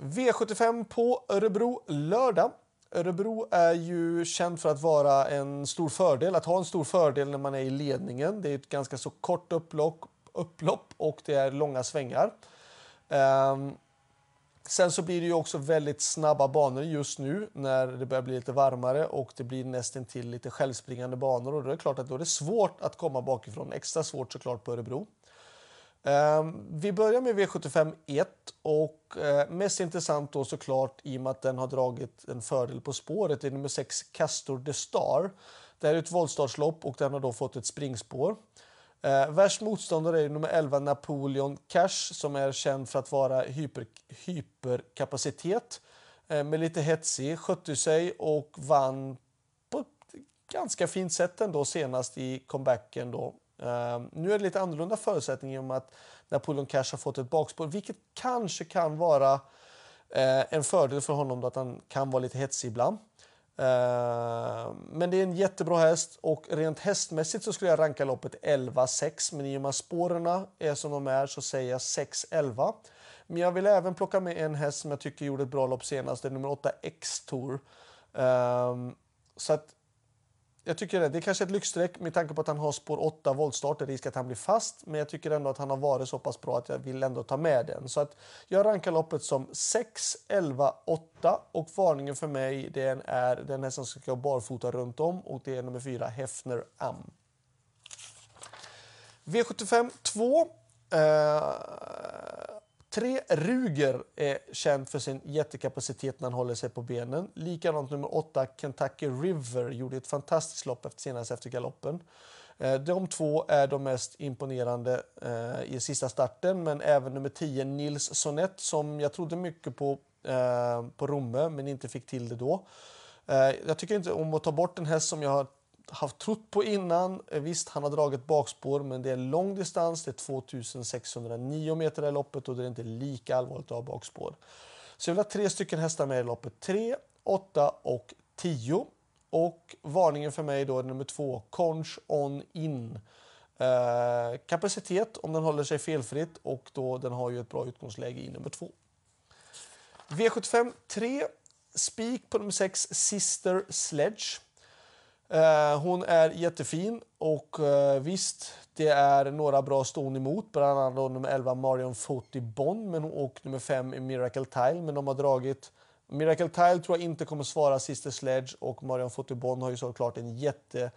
V75 på Örebro lördag. Örebro är ju känd för att vara en stor fördel, att ha en stor fördel när man är i ledningen. Det är ett ganska så kort upplopp, upplopp och det är långa svängar. Um, sen så blir det ju också väldigt snabba banor just nu när det börjar bli lite varmare och det blir nästan till lite självspringande banor och då är det klart att då är det svårt att komma bakifrån. Extra svårt såklart på Örebro. Ehm, vi börjar med V75 1 och eh, mest intressant då såklart i och med att den har dragit en fördel på spåret i nummer 6 Castor the Star. Det här är ett voltstartslopp och den har då fått ett springspår. Eh, värst motståndare är nummer 11 Napoleon Cash som är känd för att vara hyper, hyperkapacitet eh, med lite hetsig, skötte sig och vann på ett ganska fint sätt ändå senast i comebacken då Ehm, nu är det lite annorlunda förutsättningar i och med att Napoleon Cash har fått ett bakspår, vilket kanske kan vara uh, en fördel för honom då att han kan vara lite hetsig ibland. Uh, men det är en jättebra häst och rent hästmässigt så skulle jag ranka loppet 11-6 men i och med att spåren är som de är så säger jag 6-11. Men jag vill även plocka med en häst som jag tycker gjorde ett bra lopp senast, det är nummer 8 X-Tour. Ehm, så att jag tycker det. Det är kanske ett lyxstreck med tanke på att han har spår 8 voltstart. Det är risk att han blir fast. Men jag tycker ändå att han har varit så pass bra att jag vill ändå ta med den. Så att jag rankar loppet som 6, 11, 8 och varningen för mig den är den här som ska barfota runt om och det är nummer 4 Hefner Am. V75 2. Tre Ruger är känd för sin jättekapacitet när han håller sig på benen. Likadant nummer 8 Kentucky River gjorde ett fantastiskt lopp efter, senast efter galoppen. Eh, de två är de mest imponerande eh, i sista starten, men även nummer 10 Nils Sonett som jag trodde mycket på eh, på Romme men inte fick till det då. Eh, jag tycker inte om att ta bort en häst som jag har haft trott på innan. Eh, visst, han har dragit bakspår, men det är lång distans. Det är 2609 meter i loppet och det är inte lika allvarligt att ha bakspår. Så jag vill ha tre stycken hästar med i loppet. 3, 8 och 10. Och varningen för mig då är nummer 2, Conch On In. Eh, kapacitet om den håller sig felfritt och då den har ju ett bra utgångsläge i nummer 2. V75 3, spik på nummer 6, Sister Sledge. Eh, hon är jättefin och eh, visst, det är några bra ston emot, bland annat nummer 11 Marion Foti Bond men, och nummer 5 Miracle Tile, men de har dragit Miracle Tile tror jag inte kommer svara Sister Sledge och Marion Foti Bond har ju såklart en jätte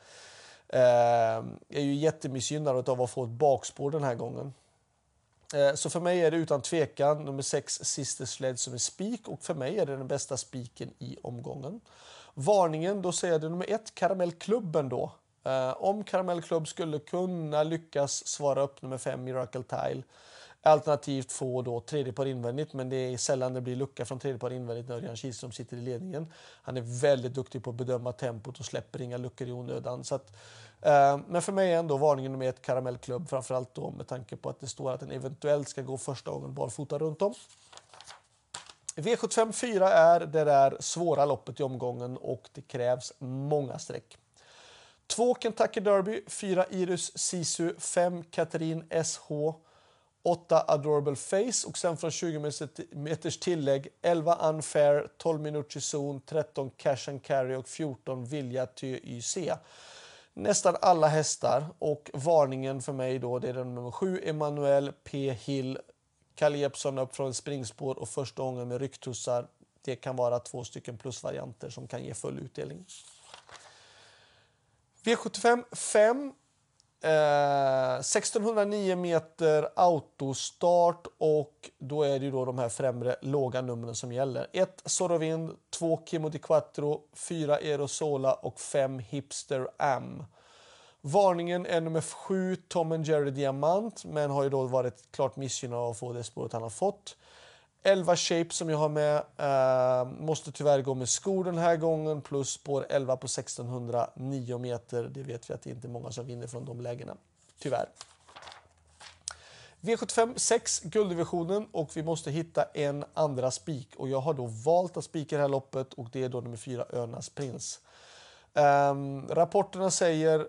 eh, är ju jättemissgynnad av att få ett bakspår den här gången. Eh, så för mig är det utan tvekan nummer 6 Sister Sledge som är spik och för mig är det den bästa spiken i omgången. Varningen, då säger det nummer ett, Karamellklubben då. Eh, om Karamellklubb skulle kunna lyckas svara upp nummer fem, Miracle Tile. Alternativt få då tredje par invändigt, men det är sällan det blir lucka från tredje par invändigt när Örjan Kihlström sitter i ledningen. Han är väldigt duktig på att bedöma tempot och släpper inga luckor i onödan. Så att, eh, men för mig är ändå varningen nummer ett Karamellklubb, framförallt då med tanke på att det står att den eventuellt ska gå första gången barfota runt om. V75 4 är det där svåra loppet i omgången och det krävs många streck. 2 Kentucky Derby, 4 Irus Sisu, 5 Katrin SH, 8 Adorable Face och sen från 20 meters tillägg 11 Unfair, 12 Minucci Zone, 13 Cash and Carry och 14 Vilja TYC. Nästan alla hästar och varningen för mig då det är den nummer 7 Emanuel P Hill Kalle Jeppsson upp från springspår och första gången med rycktussar. Det kan vara två stycken plusvarianter som kan ge full utdelning. V75 5. Eh, 1609 meter autostart och då är det ju då de här främre låga numren som gäller. 1 Sorovind, 2 Kimo di Quattro, 4 Erosola och 5 Hipster Am. Varningen är nummer sju, Tom and Jerry Diamant, men har ju då varit klart missgynnad av att få det spåret han har fått. 11 Shape som jag har med, eh, måste tyvärr gå med skor den här gången, plus spår 11 på 1609 meter. Det vet vi att det inte är många som vinner från de lägena, tyvärr. V75 6, gulddivisionen och vi måste hitta en andra spik och jag har då valt att spika det här loppet och det är då nummer 4, Önas Prins. Eh, rapporterna säger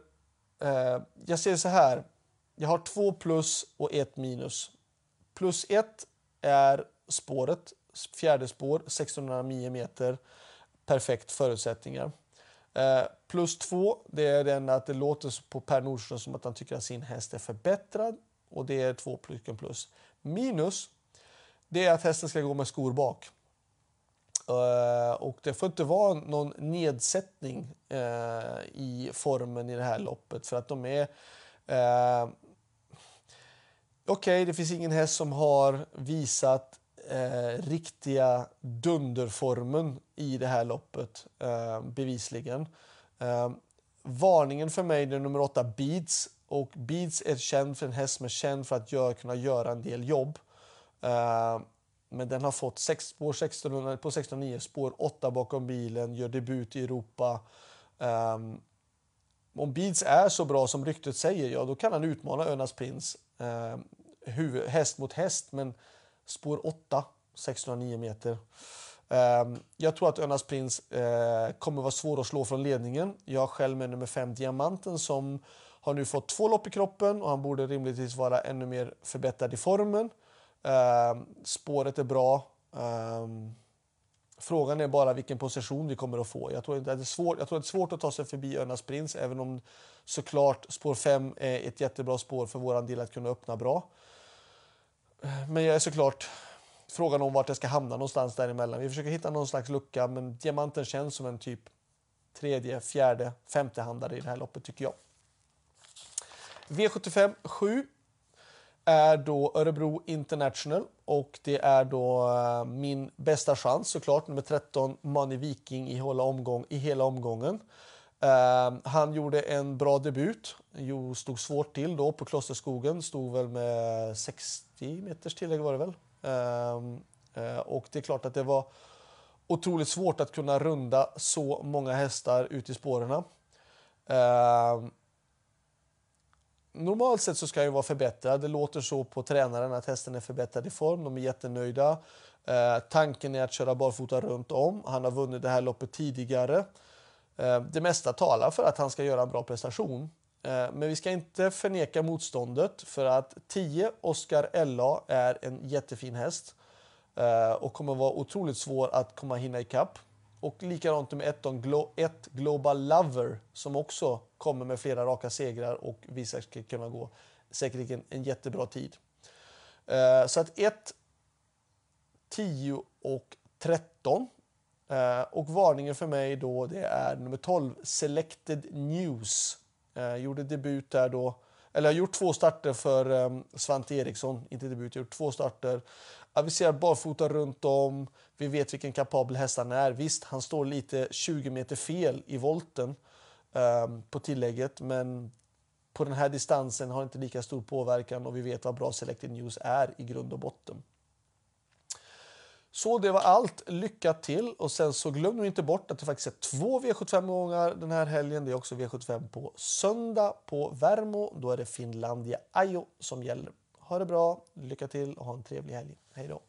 Eh, jag ser så här. Jag har två plus och ett minus. Plus ett är spåret fjärde spår, 1609 meter. Perfekt förutsättningar. Eh, plus två, det är den att det låter på Per Nordström som att han tycker att sin häst är förbättrad. Och det är två plus. Minus, det är att hästen ska gå med skor bak. Eh, och det får inte vara någon nedsättning eh, i formen i det här loppet för att de är... Eh, okej, okay, det finns ingen häst som har visat riktiga dunderformen i det här loppet, bevisligen. varningen för mig är nummer åtta, Beats. Och Beats är känd för en häst som är känd för att gör, kunna göra en del jobb. Men den har fått sex spår 1600, på 1609, spår 8 bakom bilen, gör debut i Europa. Um, om Beats är så bra som ryktet säger, ja då kan han utmana Önas Prins ehm, um, huvud, häst mot häst. Men spår 8, 609 meter. Um, jag tror att Önas Prins uh, kommer vara svår att slå från ledningen. Jag har själv med nummer 5 Diamanten som har nu fått två lopp i kroppen och han borde rimligtvis vara ännu mer förbättrad i formen. Ehm, spåret är bra. Ehm, frågan är bara vilken position vi kommer att få. Jag tror, det är svårt, jag tror det är svårt att ta sig förbi Önas Prins, även om såklart spår 5 är ett jättebra spår för vår del att kunna öppna bra. Men jag är såklart frågan om vart jag ska hamna någonstans däremellan. Vi försöker hitta någon slags lucka, men diamanten känns som en typ tredje, fjärde, femte handare i det här loppet tycker jag. V75 7 är då Örebro International och det är då eh, min bästa chans såklart, nummer 13 Money Viking i hela, omgång, i hela omgången. Uh, han gjorde en bra debut, jo, stod svårt till då på Klosterskogen, stod väl med 60 meters tillägg var det väl. Uh, och det är klart att det var otroligt svårt att kunna runda så många hästar ut i spåren ehm, normalt sett så ska han ju vara förbättrad. Det låter så på tränaren att hästen är förbättrad i form. De är jättenöjda. Eh, tanken är att köra barfota runt om. Han har vunnit det här loppet tidigare. Eh, det mesta talar för att han ska göra en bra prestation. Eh, men vi ska inte förneka motståndet för att 10 Oscar LA är en jättefin häst eh, och kommer vara otroligt svår att komma hinna ikapp. Och likadant med ett, Glo ett Global Lover som också kommer med flera raka segrar och visar sig kunna gå säkerligen en jättebra tid. Eh, så att 1, 10 och 13. Eh, och varningen för mig då det är nummer 12 Selected News. Eh, gjorde debut där då eller jag har gjort två starter för eh, Svante Eriksson, inte debut, jag har gjort två starter. Aviserar barfota runt om, vi vet vilken kapabel häst han är. Visst, han står lite 20 meter fel i volten um, på tillägget, men på den här distansen har inte lika stor påverkan och vi vet vad bra Selected News är i grund och botten. Så det var allt. Lycka till! Och sen så glöm nu inte bort att det faktiskt är två V75 gånger den här helgen. Det är också V75 på söndag på Värmo. Då är det Finlandia Ajo som gäller. Ha det bra, lycka till och ha en trevlig helg. Hej då!